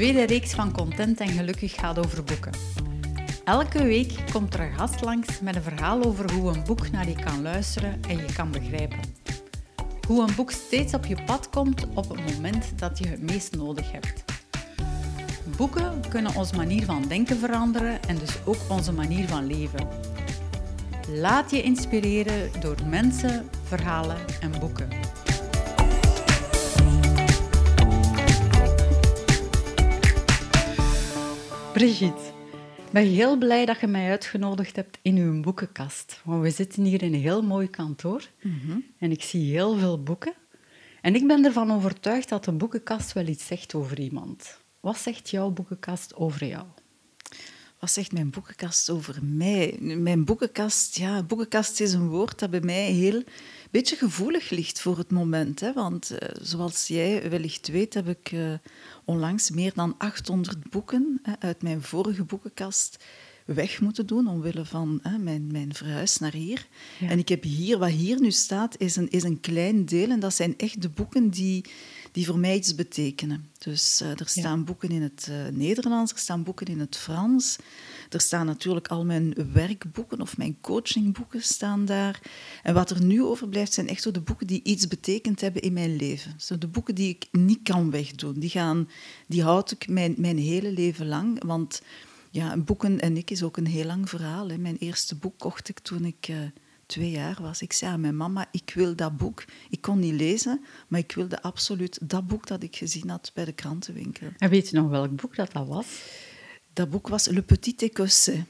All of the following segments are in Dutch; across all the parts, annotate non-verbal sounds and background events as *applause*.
tweede reeks van Content en Gelukkig gaat over boeken. Elke week komt er een gast langs met een verhaal over hoe een boek naar je kan luisteren en je kan begrijpen. Hoe een boek steeds op je pad komt op het moment dat je het meest nodig hebt. Boeken kunnen onze manier van denken veranderen en dus ook onze manier van leven. Laat je inspireren door mensen, verhalen en boeken. Brigitte, ik ben heel blij dat je mij uitgenodigd hebt in uw boekenkast. Want we zitten hier in een heel mooi kantoor en ik zie heel veel boeken. En ik ben ervan overtuigd dat een boekenkast wel iets zegt over iemand. Wat zegt jouw boekenkast over jou? Wat zegt mijn boekenkast over mij? Mijn boekenkast, ja, boekenkast is een woord dat bij mij heel beetje gevoelig ligt voor het moment. Hè? Want eh, zoals jij wellicht weet, heb ik eh, onlangs meer dan 800 boeken hè, uit mijn vorige boekenkast weg moeten doen omwille van hè, mijn, mijn verhuis naar hier. Ja. En ik heb hier, wat hier nu staat, is een, is een klein deel. En dat zijn echt de boeken die, die voor mij iets betekenen. Dus eh, er staan boeken in het eh, Nederlands, er staan boeken in het Frans. Er staan natuurlijk al mijn werkboeken of mijn coachingboeken staan daar. En wat er nu overblijft, zijn echt zo de boeken die iets betekend hebben in mijn leven. Zo de boeken die ik niet kan wegdoen. Die, gaan, die houd ik mijn, mijn hele leven lang. Want ja, boeken en ik is ook een heel lang verhaal. Hè. Mijn eerste boek kocht ik toen ik eh, twee jaar was. Ik zei aan mijn mama, ik wil dat boek. Ik kon niet lezen, maar ik wilde absoluut dat boek dat ik gezien had bij de krantenwinkel. En weet je nog welk boek dat, dat was? Dat boek was Le Petit Écossais.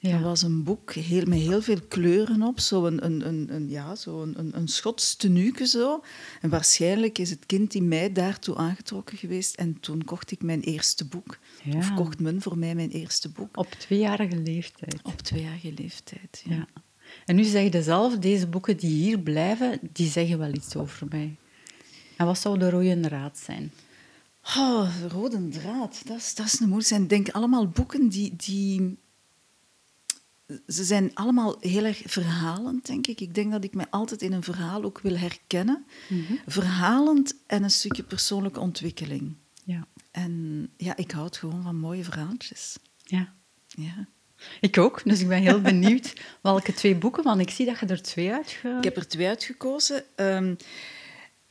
Ja. Dat was een boek heel, met heel veel kleuren op, zo een, een, een, een, ja, zo een, een, een Schots tenuke zo. En waarschijnlijk is het kind in mij daartoe aangetrokken geweest en toen kocht ik mijn eerste boek. Ja. Of kocht men voor mij mijn eerste boek. Op tweejarige leeftijd. Op tweejarige leeftijd. Ja. Ja. En nu zeg je zelf, deze boeken die hier blijven, die zeggen wel iets over mij. En wat zou de rode draad zijn? Oh, de rode draad, dat is, dat is een moeilijk. Ik denk allemaal boeken die, die... Ze zijn allemaal heel erg verhalend, denk ik. Ik denk dat ik mij altijd in een verhaal ook wil herkennen. Verhalend en een stukje persoonlijke ontwikkeling. Ja. En ja, ik houd gewoon van mooie verhaaltjes. ja. Ja. Ik ook, dus ik ben heel benieuwd *laughs* welke twee boeken, want ik zie dat je er twee uitge... Ik heb er twee uitgekozen. Ehm,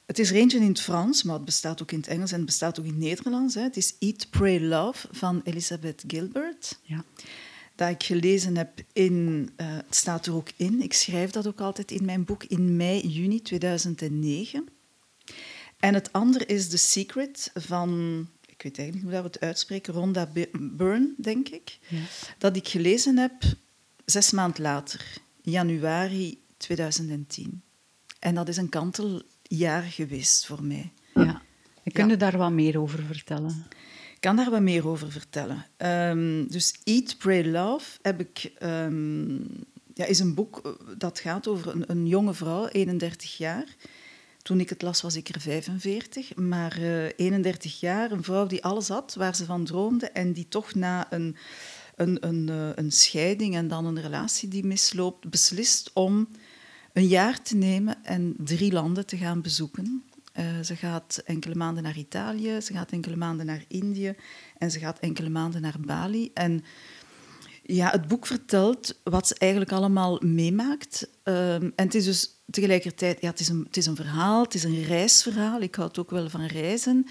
het is er eentje in het Frans, maar het bestaat ook in het Engels en het bestaat ook in het Nederlands. Hè. Het is Eat, Pray, Love van Elizabeth Gilbert. Ja. Dat ik gelezen heb in... eh, het staat er ook in. Ik schrijf dat ook altijd in mijn boek in mei, juni 2009. En het andere is The Secret van... Ik weet eigenlijk niet hoe dat we het uitspreken. Rhonda Byrne, denk ik. Dat ik gelezen heb zes maanden later, januari 2010. En dat is een kanteljaar geweest voor mij. ja. Kun je daar wat meer over vertellen? Kan daar wat meer over vertellen. Ehm, dus Eat, Pray, Love heb ik, ehm, ja, is een boek eh, dat gaat over een, een jonge vrouw, 31 jaar. Toen ik het las was ik er 45, maar eh 31 jaar, een vrouw die alles had waar ze van droomde en die toch na een, een, een, eh, een scheiding en dan een relatie die misloopt, beslist om een jaar te nemen en drie landen te gaan bezoeken. Eh, ze gaat enkele maanden naar Italië, ze gaat enkele maanden naar Indië en ze gaat enkele maanden naar Bali. En ja, het boek vertelt wat ze eigenlijk allemaal meemaakt. Ehm, en het is dus tegelijkertijd, ja, het is, een, het is een verhaal, het is een reisverhaal. Ik houd ook wel van reizen.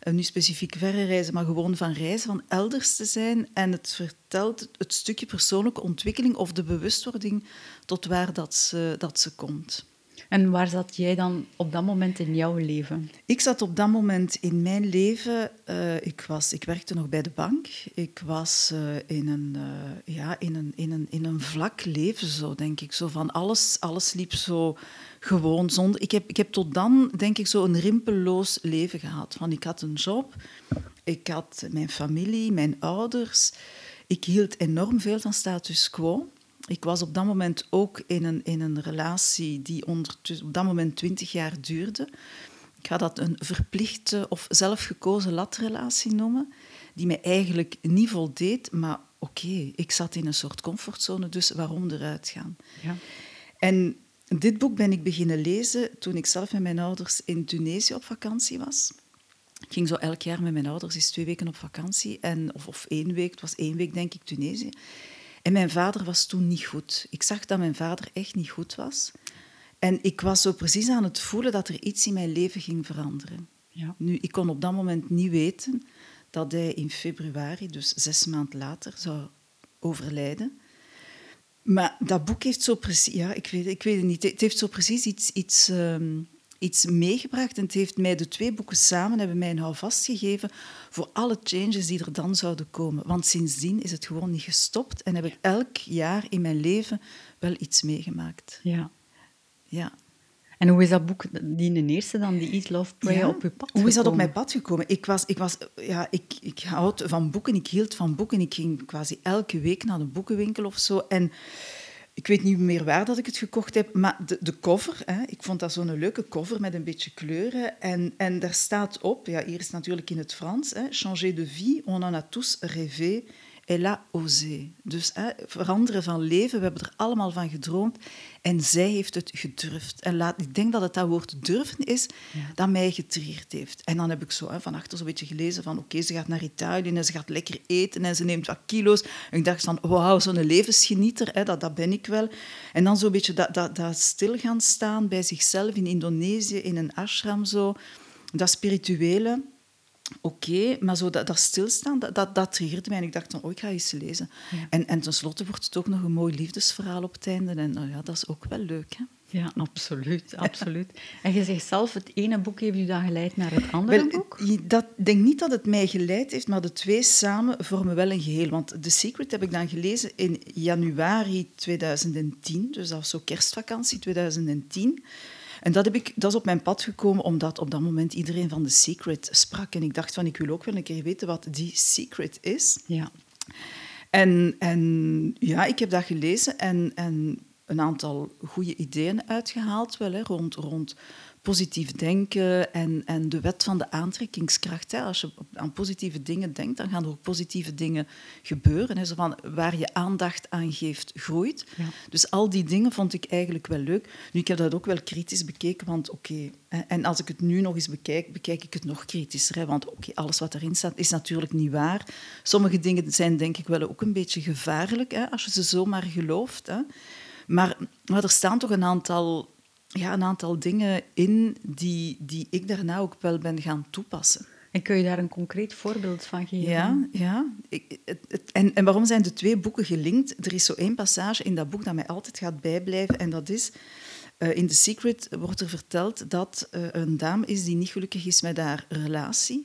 Eh, niet specifiek verre reizen, maar gewoon van reizen, van elders te zijn. En het vertelt het stukje persoonlijke ontwikkeling of de bewustwording tot waar dat ze, dat ze komt. En waar zat jij dan op dat moment in jouw leven? Ik zat op dat moment in mijn leven, eh, ik, was, ik werkte nog bij de bank. Ik was eh, in, een, eh, ja, in, een, in, een, in een vlak leven, zo denk ik. Zo van alles, alles liep zo gewoon zonder... Ik heb, ik heb tot dan, denk ik, zo een rimpelloos leven gehad. Van, ik had een job, ik had mijn familie, mijn ouders. Ik hield enorm veel van status quo. Ik was op dat moment ook in een, in een relatie die ondertussen, op dat moment 20 jaar duurde. Ik ga dat een verplichte of zelfgekozen latrelatie noemen, die mij eigenlijk niet voldeed, maar oké, ik zat in een soort comfortzone, dus waarom eruit gaan? Ja. En dit boek ben ik beginnen lezen toen ik zelf met mijn ouders in Tunesië op vakantie was. Ik ging zo elk jaar met mijn ouders eens twee weken op vakantie. En, of, of één week, het was één week denk ik, Tunesië. En mijn vader was toen niet goed. Ik zag dat mijn vader echt niet goed was. En ik was zo precies aan het voelen dat er iets in mijn leven ging veranderen. Ja. Nu, ik kon op dat moment niet weten dat hij in februari, dus zes maanden later, zou overlijden. Maar dat boek heeft zo precies... Ja, ik weet, ik weet het niet. Het heeft zo precies iets, iets, ehm, iets meegebracht. En het heeft mij, de twee boeken samen, hebben mij een houvast gegeven voor alle changes die er dan zouden komen. Want sindsdien is het gewoon niet gestopt. En heb ik elk jaar in mijn leven wel iets meegemaakt. Ja. Ja. En hoe is dat boek, die de eerste dan, die Eat, Love, Pray, op je pad Hoe is dat op mijn pad gekomen? Ik, was, ik, was, ja, ik, ik houd van boeken, ik hield van boeken. Ik ging quasi elke week naar de boekenwinkel of zo. En ik weet niet meer waar dat ik het gekocht heb, maar de, de cover, hè, ik vond dat zo'n leuke cover met een beetje kleuren. En, en daar staat op, ja, hier is natuurlijk in het Frans, hè, changer de vie, on en a tous rêvé, elle a osé. Dus hè, veranderen van leven, we hebben er allemaal van gedroomd. En zij heeft het gedurfd. En laat, ik denk dat het dat woord durven is dat mij getriggerd heeft. En dan heb ik zo hè, van achter zo'n beetje gelezen van oké, ze gaat naar Italië en ze gaat lekker eten en ze neemt wat kilo's. En ik dacht van wauw, zo'n levensgenieter, hè, dat, dat ben ik wel. En dan zo'n beetje dat, dat, dat stil gaan staan bij zichzelf in Indonesië, in een ashram zo. Dat spirituele oké, maar zo dat, dat stilstaan, dat, dat, dat triggerde mij. En ik dacht dan, oh, ik ga eens lezen. En, en tenslotte wordt het ook nog een mooi liefdesverhaal op het einde. En nou ja, dat is ook wel leuk, hè? Ja, absoluut. absoluut. En je zegt zelf, het ene boek heeft u dan geleid naar het andere wel, boek? Dat, ik denk niet dat het mij geleid heeft, maar de twee samen vormen wel een geheel. Want The Secret heb ik dan gelezen in januari 2010, dus dat was zo kerstvakantie 2010. En dat, heb ik, dat is op mijn pad gekomen omdat op dat moment iedereen van The Secret sprak. En ik dacht van, ik wil ook wel een keer weten wat die Secret is. Ja. En, en ja, ik heb dat gelezen en, en een aantal goede ideeën uitgehaald wel, hè, rond, rond positief denken en, en de wet van de aantrekkingskracht. Hè. Als je aan positieve dingen denkt, dan gaan er ook positieve dingen gebeuren. Hè. Zo van, waar je aandacht aan geeft, groeit. Ja. Dus al die dingen vond ik eigenlijk wel leuk. Nu, ik heb dat ook wel kritisch bekeken, want oké... en als ik het nu nog eens bekijk, bekijk ik het nog kritischer. Hè, want oké, alles wat erin staat is natuurlijk niet waar. Sommige dingen zijn denk ik wel ook een beetje gevaarlijk, hè, als je ze zomaar gelooft. Hè. Maar, maar er staan toch een aantal ja, een aantal dingen in die, die ik daarna ook wel ben gaan toepassen. En kun je daar een concreet voorbeeld van geven? Ja, ja. Ik, het, en, en waarom zijn de twee boeken gelinkt? Er is zo één passage in dat boek dat mij altijd gaat bijblijven. En dat is, uh, in The Secret wordt er verteld dat uh, een dame is die niet gelukkig is met haar relatie.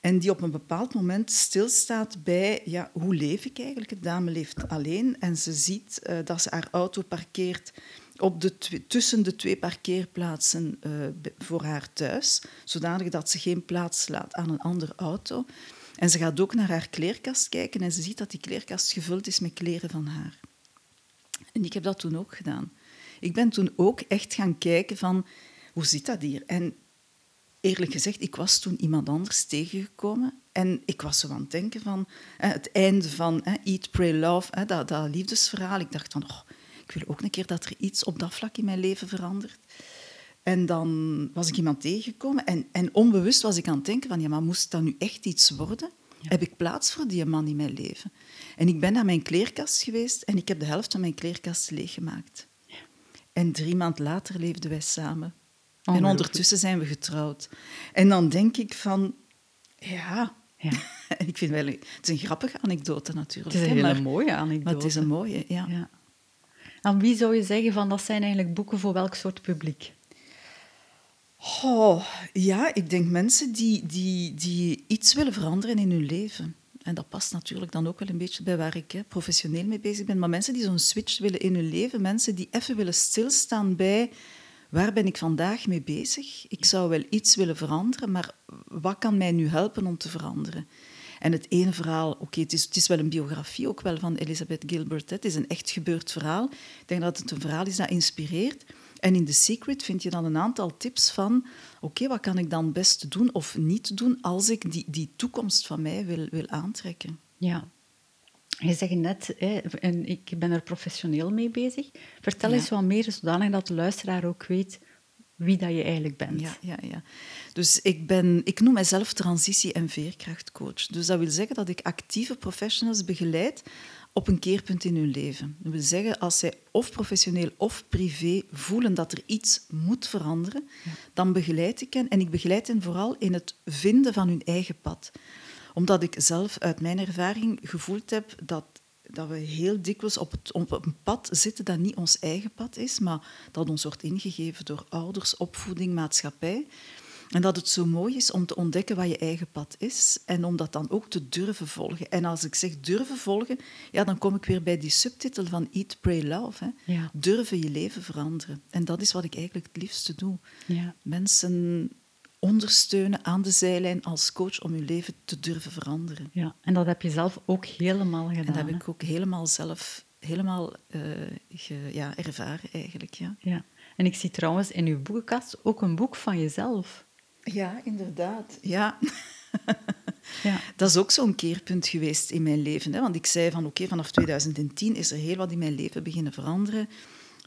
En die op een bepaald moment stilstaat bij, ja, hoe leef ik eigenlijk? De dame leeft alleen en ze ziet uh, dat ze haar auto parkeert op de tussen de twee parkeerplaatsen uh, voor haar thuis, zodanig dat ze geen plaats laat aan een andere auto. En ze gaat ook naar haar kleerkast kijken en ze ziet dat die kleerkast gevuld is met kleren van haar. En ik heb dat toen ook gedaan. Ik ben toen ook echt gaan kijken van, hoe zit dat hier? En eerlijk gezegd, ik was toen iemand anders tegengekomen en ik was zo aan het denken van het einde van Eat, Pray, Love, dat, dat liefdesverhaal. Ik dacht van, oh, ik wil ook een keer dat er iets op dat vlak in mijn leven verandert. En dan was ik iemand tegengekomen en, en onbewust was ik aan het denken van, ja, maar moest dat nu echt iets worden? Heb ik plaats voor die man in mijn leven? En ik ben naar mijn kleerkast geweest en ik heb de helft van mijn kleerkast leeggemaakt. Ja. En drie maanden later leefden wij samen. En ondertussen zijn we getrouwd. En dan denk ik van, ja... ja. *laughs* en ik vind wel, het is een grappige anekdote natuurlijk. Het is een hele mooie anekdote. Maar het is een mooie, ja. Aan wie zou je zeggen van dat zijn eigenlijk boeken voor welk soort publiek? Oh, ja, ik denk mensen die, die, die iets willen veranderen in hun leven. En dat past natuurlijk dan ook wel een beetje bij waar ik professioneel mee bezig ben. Maar mensen die zo'n switch willen in hun leven, mensen die even willen stilstaan bij waar ben ik vandaag mee bezig? Ik zou wel iets willen veranderen, maar wat kan mij nu helpen om te veranderen? En het ene verhaal, oké, het, is, het is wel een biografie ook wel van Elizabeth Gilbert. Hè. Het is een echt gebeurd verhaal. Ik denk dat het een verhaal is dat inspireert. En in The Secret vind je dan een aantal tips van... Oké, wat kan ik dan best doen of niet doen als ik die, die toekomst van mij wil, wil aantrekken? Ja. Je zegt net, hè, en ik ben er professioneel mee bezig. Vertel eens wat meer, zodanig dat de luisteraar ook weet wie dat je eigenlijk bent. Ja, ja, ja. Dus ik, ben, ik noem mezelf transitie- en veerkrachtcoach. Dus dat wil zeggen dat ik actieve professionals begeleid op een keerpunt in hun leven. Dat wil zeggen, als zij of professioneel of privé voelen dat er iets moet veranderen, dan begeleid ik hen. En ik begeleid hen vooral in het vinden van hun eigen pad. Omdat ik zelf uit mijn ervaring gevoeld heb dat dat we heel dikwijls op, het, op een pad zitten dat niet ons eigen pad is, maar dat ons wordt ingegeven door ouders, opvoeding, maatschappij. En dat het zo mooi is om te ontdekken wat je eigen pad is en om dat dan ook te durven volgen. En als ik zeg durven volgen, ja, dan kom ik weer bij die subtitel van Eat, Pray, Love. Hè. Ja. Durven je leven veranderen. En dat is wat ik eigenlijk het liefste doe. Ja. Mensen ondersteunen aan de zijlijn als coach om je leven te durven veranderen. Ja, en dat heb je zelf ook helemaal gedaan. En dat heb hè? ik ook helemaal zelf helemaal, eh, ge- ja, ervaren, eigenlijk. Ja. Ja. En ik zie trouwens in uw boekenkast ook een boek van jezelf. ja, inderdaad. Ja. *laughs* Ja. Dat is ook zo'n keerpunt geweest in mijn leven. Hè? Want ik zei van oké, vanaf 2010 is er heel wat in mijn leven beginnen veranderen.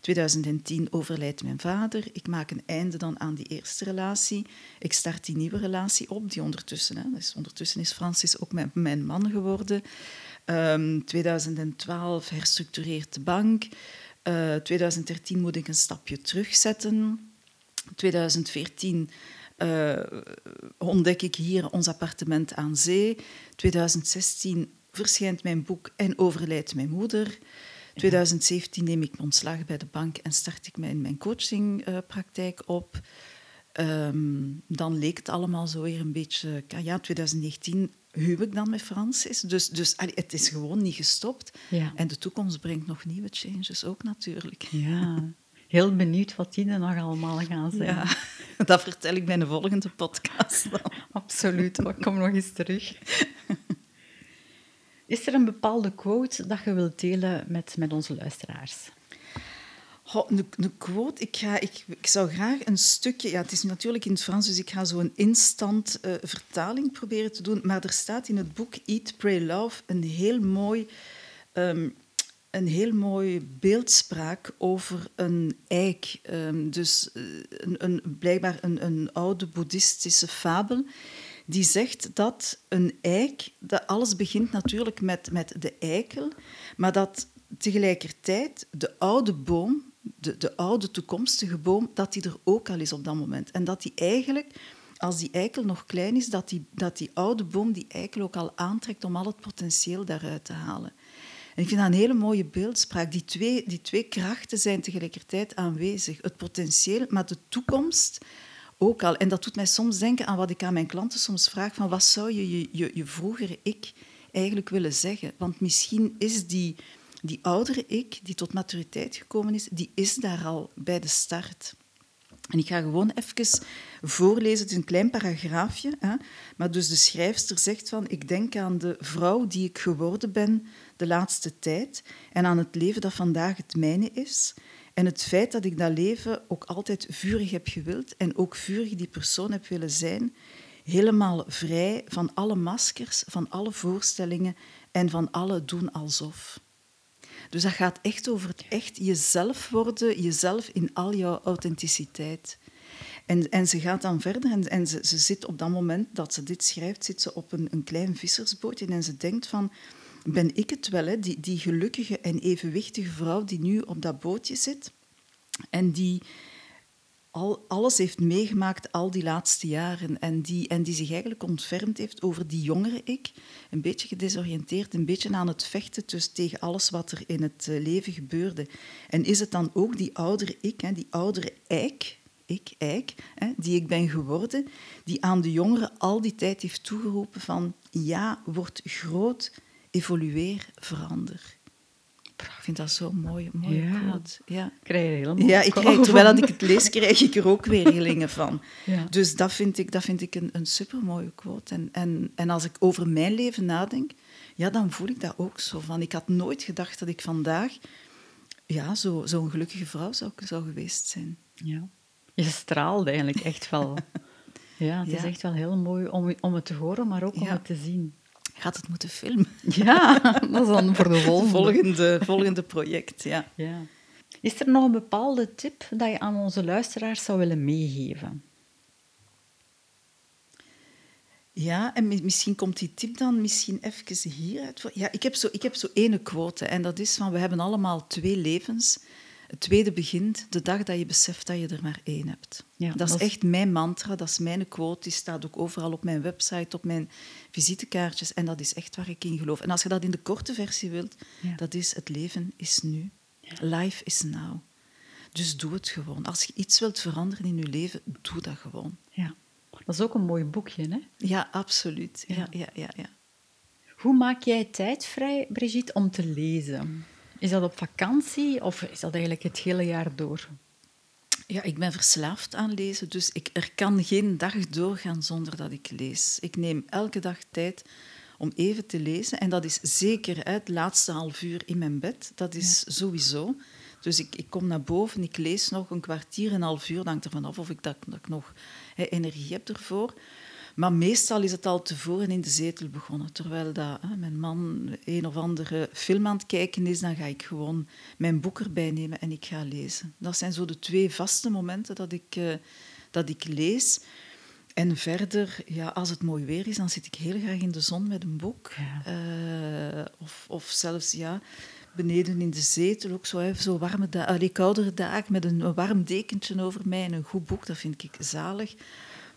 2010 overlijdt mijn vader. Ik maak een einde dan aan die eerste relatie. Ik start die nieuwe relatie op, die ondertussen... Hè, dus ondertussen is Francis ook mijn, man geworden. Ehm 2012 herstructureert de bank. Eh 2013 moet ik een stapje terugzetten. 2014 eh, ontdek ik hier ons appartement aan zee. 2016 verschijnt mijn boek en overlijdt mijn moeder. 2017 neem ik mijn ontslag bij de bank en start ik mijn, mijn coachingpraktijk op. Ehm, dan leek het allemaal zo weer een beetje... Ja, 2019 huw ik dan met Francis. Dus, dus allee, het is gewoon niet gestopt. Ja. En de toekomst brengt nog nieuwe changes ook natuurlijk. ja. Heel benieuwd wat die er nog allemaal gaan zijn. Ja, *laughs* dat vertel ik bij de volgende podcast. dan. Absoluut, maar ik kom nog eens terug. *laughs* Is er een bepaalde quote dat je wilt delen met, met onze luisteraars? Een quote, ik, ga, ik, ik zou graag een stukje... Ja, het is natuurlijk in het Frans, dus ik ga zo een instant eh, vertaling proberen te doen. Maar er staat in het boek Eat, Pray, Love een heel mooi... ehm, een heel mooi beeldspraak over een eik. Ehm, dus eh, een, een, blijkbaar een, een oude boeddhistische fabel die zegt dat een eik, dat alles begint natuurlijk met, met de eikel, maar dat tegelijkertijd de oude boom, de, de oude toekomstige boom, dat die er ook al is op dat moment. En dat die eigenlijk, als die eikel nog klein is, dat die, dat die oude boom die eikel ook al aantrekt om al het potentieel daaruit te halen. En ik vind dat een hele mooie beeldspraak. Die twee, die twee krachten zijn tegelijkertijd aanwezig. Het potentieel, maar de toekomst ook al. En dat doet mij soms denken aan wat ik aan mijn klanten soms vraag: van wat zou je je, je, je vroegere ik eigenlijk willen zeggen? Want misschien is die, die oudere ik, die tot maturiteit gekomen is, die is daar al bij de start. En ik ga gewoon even voorlezen. Het is een klein paragraafje. Hè? Maar dus de schrijfster zegt van... Ik denk aan de vrouw die ik geworden ben de laatste tijd en aan het leven dat vandaag het mijne is. En het feit dat ik dat leven ook altijd vurig heb gewild en ook vurig die persoon heb willen zijn. Helemaal vrij van alle maskers, van alle voorstellingen en van alle doen alsof. Dus dat gaat echt over het echt jezelf worden, jezelf in al jouw authenticiteit. En, en ze gaat dan verder en, en ze, ze zit op dat moment dat ze dit schrijft, zit ze op een, een klein vissersbootje en ze denkt van, ben ik het wel, hè? Die, die gelukkige en evenwichtige vrouw die nu op dat bootje zit en die al, alles heeft meegemaakt al die laatste jaren en die, en die zich eigenlijk ontfermd heeft over die jongere ik, een beetje gedesoriënteerd, een beetje aan het vechten dus tegen alles wat er in het eh, leven gebeurde. En is het dan ook die oudere ik, hè, die oudere eik, ik, eik, hè, die ik ben geworden, die aan de jongeren al die tijd heeft toegeroepen van ja, word groot, evolueer, verander. Ik vind dat zo'n mooie, mooie Ja. quote. Ja. Ik krijg er helemaal Ja, ik krijg, terwijl dat ik het lees, *laughs* krijg ik er ook weer rillingen van. Ja. Dus dat vind ik, dat vind ik een, een supermooie quote. En, en, en als ik over mijn leven nadenk, ja, dan voel ik dat ook zo. Van, ik had nooit gedacht dat ik vandaag ja, zo'n zo gelukkige vrouw zou, zou geweest zijn. Ja. Je straalt eigenlijk echt wel. *laughs* Ja, het is echt wel heel mooi om, om het te horen, maar ook om Ja. het te zien. Gaat het moeten filmen? *laughs* Ja, dat is dan voor de *laughs* volgende. Volgende, volgende project, ja. Ja. Is er nog een bepaalde tip dat je aan onze luisteraars zou willen meegeven? Ja, en misschien komt die tip dan misschien even hieruit. Ja, ik heb zo, ik heb zo ene quote en dat is van we hebben allemaal twee levens. Het tweede begint de dag dat je beseft dat je er maar één hebt. Ja, dat, is echt mijn mantra, dat is mijn quote. Die staat ook overal op mijn website, op mijn visitekaartjes. En dat is echt waar ik in geloof. En als je dat in de korte versie wilt, dat is het leven is nu. Life is now. Dus doe het gewoon. Als je iets wilt veranderen in je leven, doe dat gewoon. Ja. Dat is ook een mooi boekje, hè? Ja, absoluut. Ja, ja, ja, ja. Hoe maak jij tijd vrij, Brigitte, om te lezen? Is dat op vakantie of is dat eigenlijk het hele jaar door? Ja, ik ben verslaafd aan lezen, dus ik, er kan geen dag doorgaan zonder dat ik lees. Ik neem elke dag tijd om even te lezen. En dat is zeker het laatste half uur in mijn bed. Dat is sowieso. Dus ik, ik kom naar boven, ik lees nog een kwartier, een half uur. Hangt ervan af of ik, dat, dat ik nog energie heb ervoor. Maar meestal is het al tevoren in de zetel begonnen. Terwijl dat, hè, mijn man een of andere film aan het kijken is, dan ga ik gewoon mijn boek erbij nemen en ik ga lezen. Dat zijn zo de twee vaste momenten dat ik, uh, dat ik lees. En verder, ja, als het mooi weer is, dan zit ik heel graag in de zon met een boek. Uh, of, of zelfs ja, beneden in de zetel, ook zo, hè, zo warme da koudere dagen met een, warm dekentje over mij en een goed boek. Dat vind ik zalig.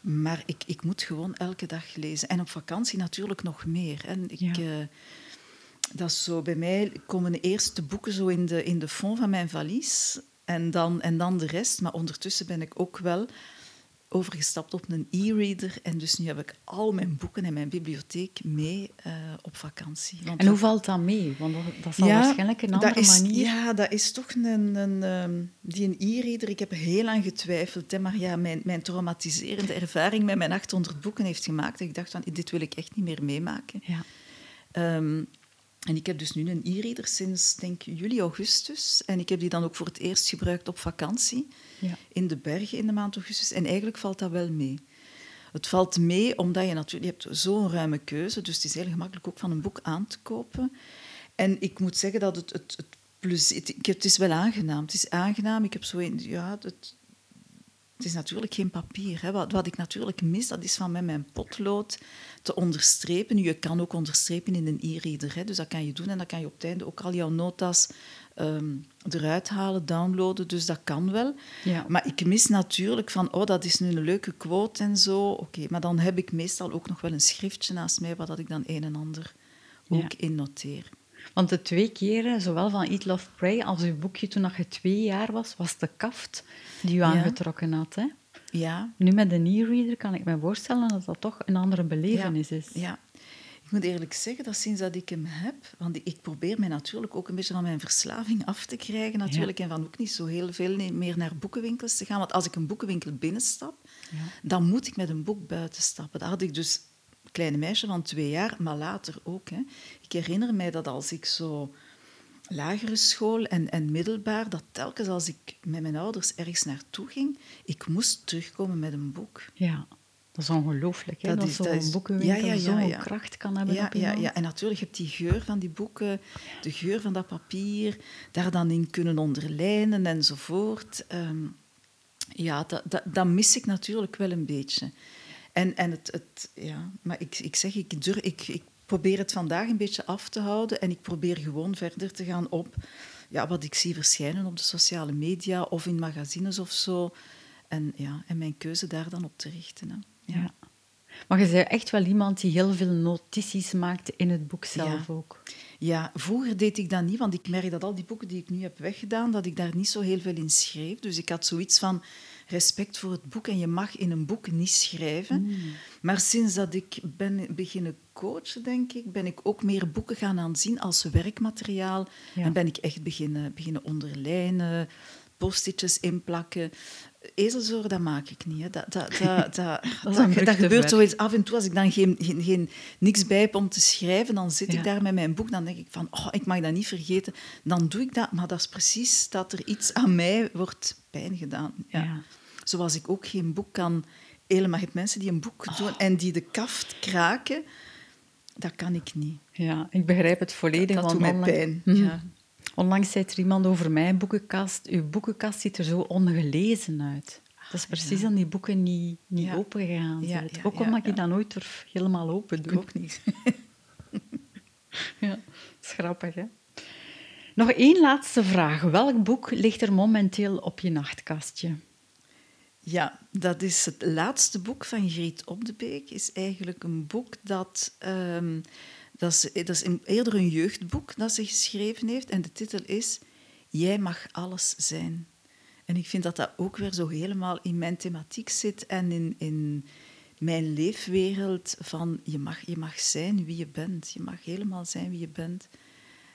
Maar ik, ik moet gewoon elke dag lezen. En op vakantie natuurlijk nog meer. En ik, ja. uh, dat is zo, bij mij komen eerst de boeken zo in de, in de fond van mijn valies. En dan, en dan de rest. Maar ondertussen ben ik ook wel overgestapt op een e-reader. En dus nu heb ik al mijn boeken en mijn bibliotheek mee uh, op vakantie. Want en hoe valt dat mee? Want dat zal ja, waarschijnlijk een andere is, manier... Ja, dat is toch een... een um, die een e-reader, ik heb heel lang getwijfeld. Hè, maar ja, mijn, mijn traumatiserende ervaring met mijn 800 boeken heeft gemaakt dat ik dacht van, dit wil ik echt niet meer meemaken. Ja. Um, en ik heb dus nu een e-reader sinds, denk juli, augustus. En ik heb die dan ook voor het eerst gebruikt op vakantie ja. in de bergen in de maand augustus. En eigenlijk valt dat wel mee. Het valt mee omdat je natuurlijk... Je hebt zo'n ruime keuze, dus het is heel gemakkelijk ook van een boek aan te kopen. En ik moet zeggen dat het... het, het plus, het, het is wel aangenaam. Het is aangenaam. Ik heb zo... Een, ja, het, het is natuurlijk geen papier. Hè. Wat, wat, ik natuurlijk mis, dat is van met mijn potlood te onderstrepen. je kan ook onderstrepen in een e-reader. Dus dat kan je doen en dan kan je op het einde ook al jouw notas um, eruit halen, downloaden. Dus dat kan wel. Ja. Maar ik mis natuurlijk van, oh, dat is nu een leuke quote en zo. Oké, maar dan heb ik meestal ook nog wel een schriftje naast mij waar dat ik dan een en ander ook in noteer. Want de twee keren, zowel van Eat, Love, Pray als uw boekje toen je twee jaar was, was de kaft die u aangetrokken had. Hè? Ja. Nu met de e-reader kan ik me voorstellen dat dat toch een andere belevenis is. Ja. Ik moet eerlijk zeggen dat sinds dat ik hem heb, want ik probeer mij natuurlijk ook een beetje van mijn verslaving af te krijgen natuurlijk, en van ook niet zo heel veel meer naar boekenwinkels te gaan. Want als ik een boekenwinkel binnenstap, ja. dan moet ik met een boek buiten stappen. Dat had ik dus kleine meisje van twee jaar, maar later ook. Hè. Ik herinner mij dat als ik zo lagere school en, en middelbaar, dat telkens als ik met mijn ouders ergens naartoe ging, ik moest terugkomen met een boek. Ja, dat is ongelooflijk, hè? Dat, dat zo'n boekenwinkel ja, ja, ja, zo'n kracht kan hebben ja, ja, ja, en natuurlijk heb je die geur van die boeken, de geur van dat papier, daar dan in kunnen onderlijnen enzovoort. Um, ja, dat, dat, dat mis ik natuurlijk wel een beetje. En, en het, het, ja, maar ik, ik zeg, ik, durf, ik, ik probeer het vandaag een beetje af te houden en ik probeer gewoon verder te gaan op ja, wat ik zie verschijnen op de sociale media of in magazines of zo. En, ja, en mijn keuze daar dan op te richten. Hè. Ja. Maar je bent echt wel iemand die heel veel notities maakt in het boek zelf ook. Ja, vroeger deed ik dat niet, want ik merk dat al die boeken die ik nu heb weggedaan, dat ik daar niet zo heel veel in schreef. Dus ik had zoiets van, respect voor het boek en je mag in een boek niet schrijven. Mm. Maar sinds dat ik ben beginnen coachen, denk ik, ben ik ook meer boeken gaan aanzien als werkmateriaal. En ben ik echt beginnen, beginnen onderlijnen, postitjes inplakken. Ezelzoren, dat maak ik niet. Hè. Dat, dat, *laughs* dat, dat, dat, gebeurt zoiets af en toe. Als ik dan geen, geen, geen, niks bij heb om te schrijven, dan zit ik daar met mijn boek. Dan denk ik van, oh, ik mag dat niet vergeten. Dan doe ik dat. Maar dat is precies dat er iets aan mij wordt pijn gedaan. Ja. Zoals ik ook geen boek kan... Helemaal, je hebt mensen die een boek doen en die de kaft kraken. Dat kan ik niet. Ja, ik begrijp het volledig. Dat, dat doet mij pijn. Ja. Onlangs zei er iemand over mijn boekenkast. Uw boekenkast ziet er zo ongelezen uit. Dat is precies ja. die boeken niet, niet Ja. open gegaan Ja, ook omdat ik dat nooit durf helemaal open Ik doen. ook niet. *laughs* Ja, dat is grappig, hè? Nog één laatste vraag. Welk boek ligt er momenteel op je nachtkastje? Ja, dat is het laatste boek van Griet Op de Beek. is eigenlijk een boek dat... ehm, dat is, dat is een- eerder een jeugdboek dat ze geschreven heeft. En de titel is Jij mag alles zijn. En ik vind dat dat ook weer zo helemaal in mijn thematiek zit en in, in mijn leefwereld van je mag, je mag zijn wie je bent. Je mag helemaal zijn wie je bent.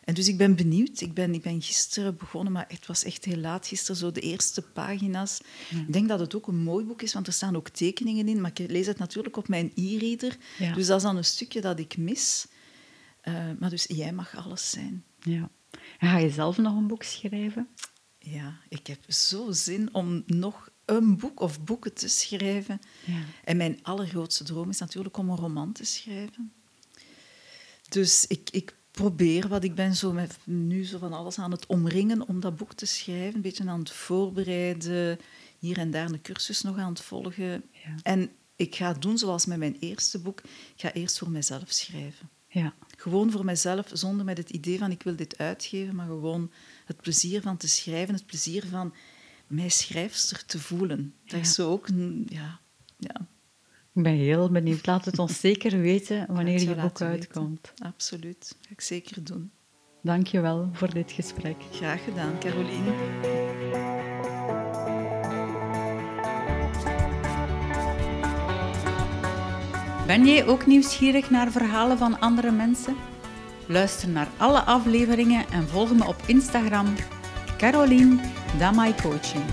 En dus ik ben benieuwd. Ik ben, ik ben gisteren begonnen, maar het was echt heel laat gisteren, zo de eerste pagina's. Ik denk dat het ook een mooi boek is, want er staan ook tekeningen in. Maar ik lees het natuurlijk op mijn e-reader. Ja. Dus dat is dan een stukje dat ik mis. Eh, maar dus jij mag alles zijn. Ja. En ga je zelf nog een boek schrijven? Ja, ik heb zo zin om nog een boek of boeken te schrijven. Ja. En mijn allergrootste droom is natuurlijk om een roman te schrijven. Dus ik, ik probeer wat ik ben zo met, nu zo van alles aan het omringen om dat boek te schrijven. Een beetje aan het voorbereiden, hier en daar een cursus nog aan het volgen. Ja. En ik ga doen zoals met mijn eerste boek. Ik ga eerst voor mezelf schrijven. Ja. Gewoon voor mezelf, zonder met het idee van ik wil dit uitgeven, maar gewoon het plezier van te schrijven, het plezier van mij schrijfster te voelen. Dat is zo ook. Ja, ja, Ik ben heel benieuwd. Laat het ons zeker weten wanneer je boek weten. uitkomt. absoluut. Dat ga ik zeker doen. Dank je wel voor dit gesprek. Graag gedaan, Caroline. Ben jij ook nieuwsgierig naar verhalen van andere mensen? Luister naar alle afleveringen en volg me op Instagram Caroline Damai Coaching.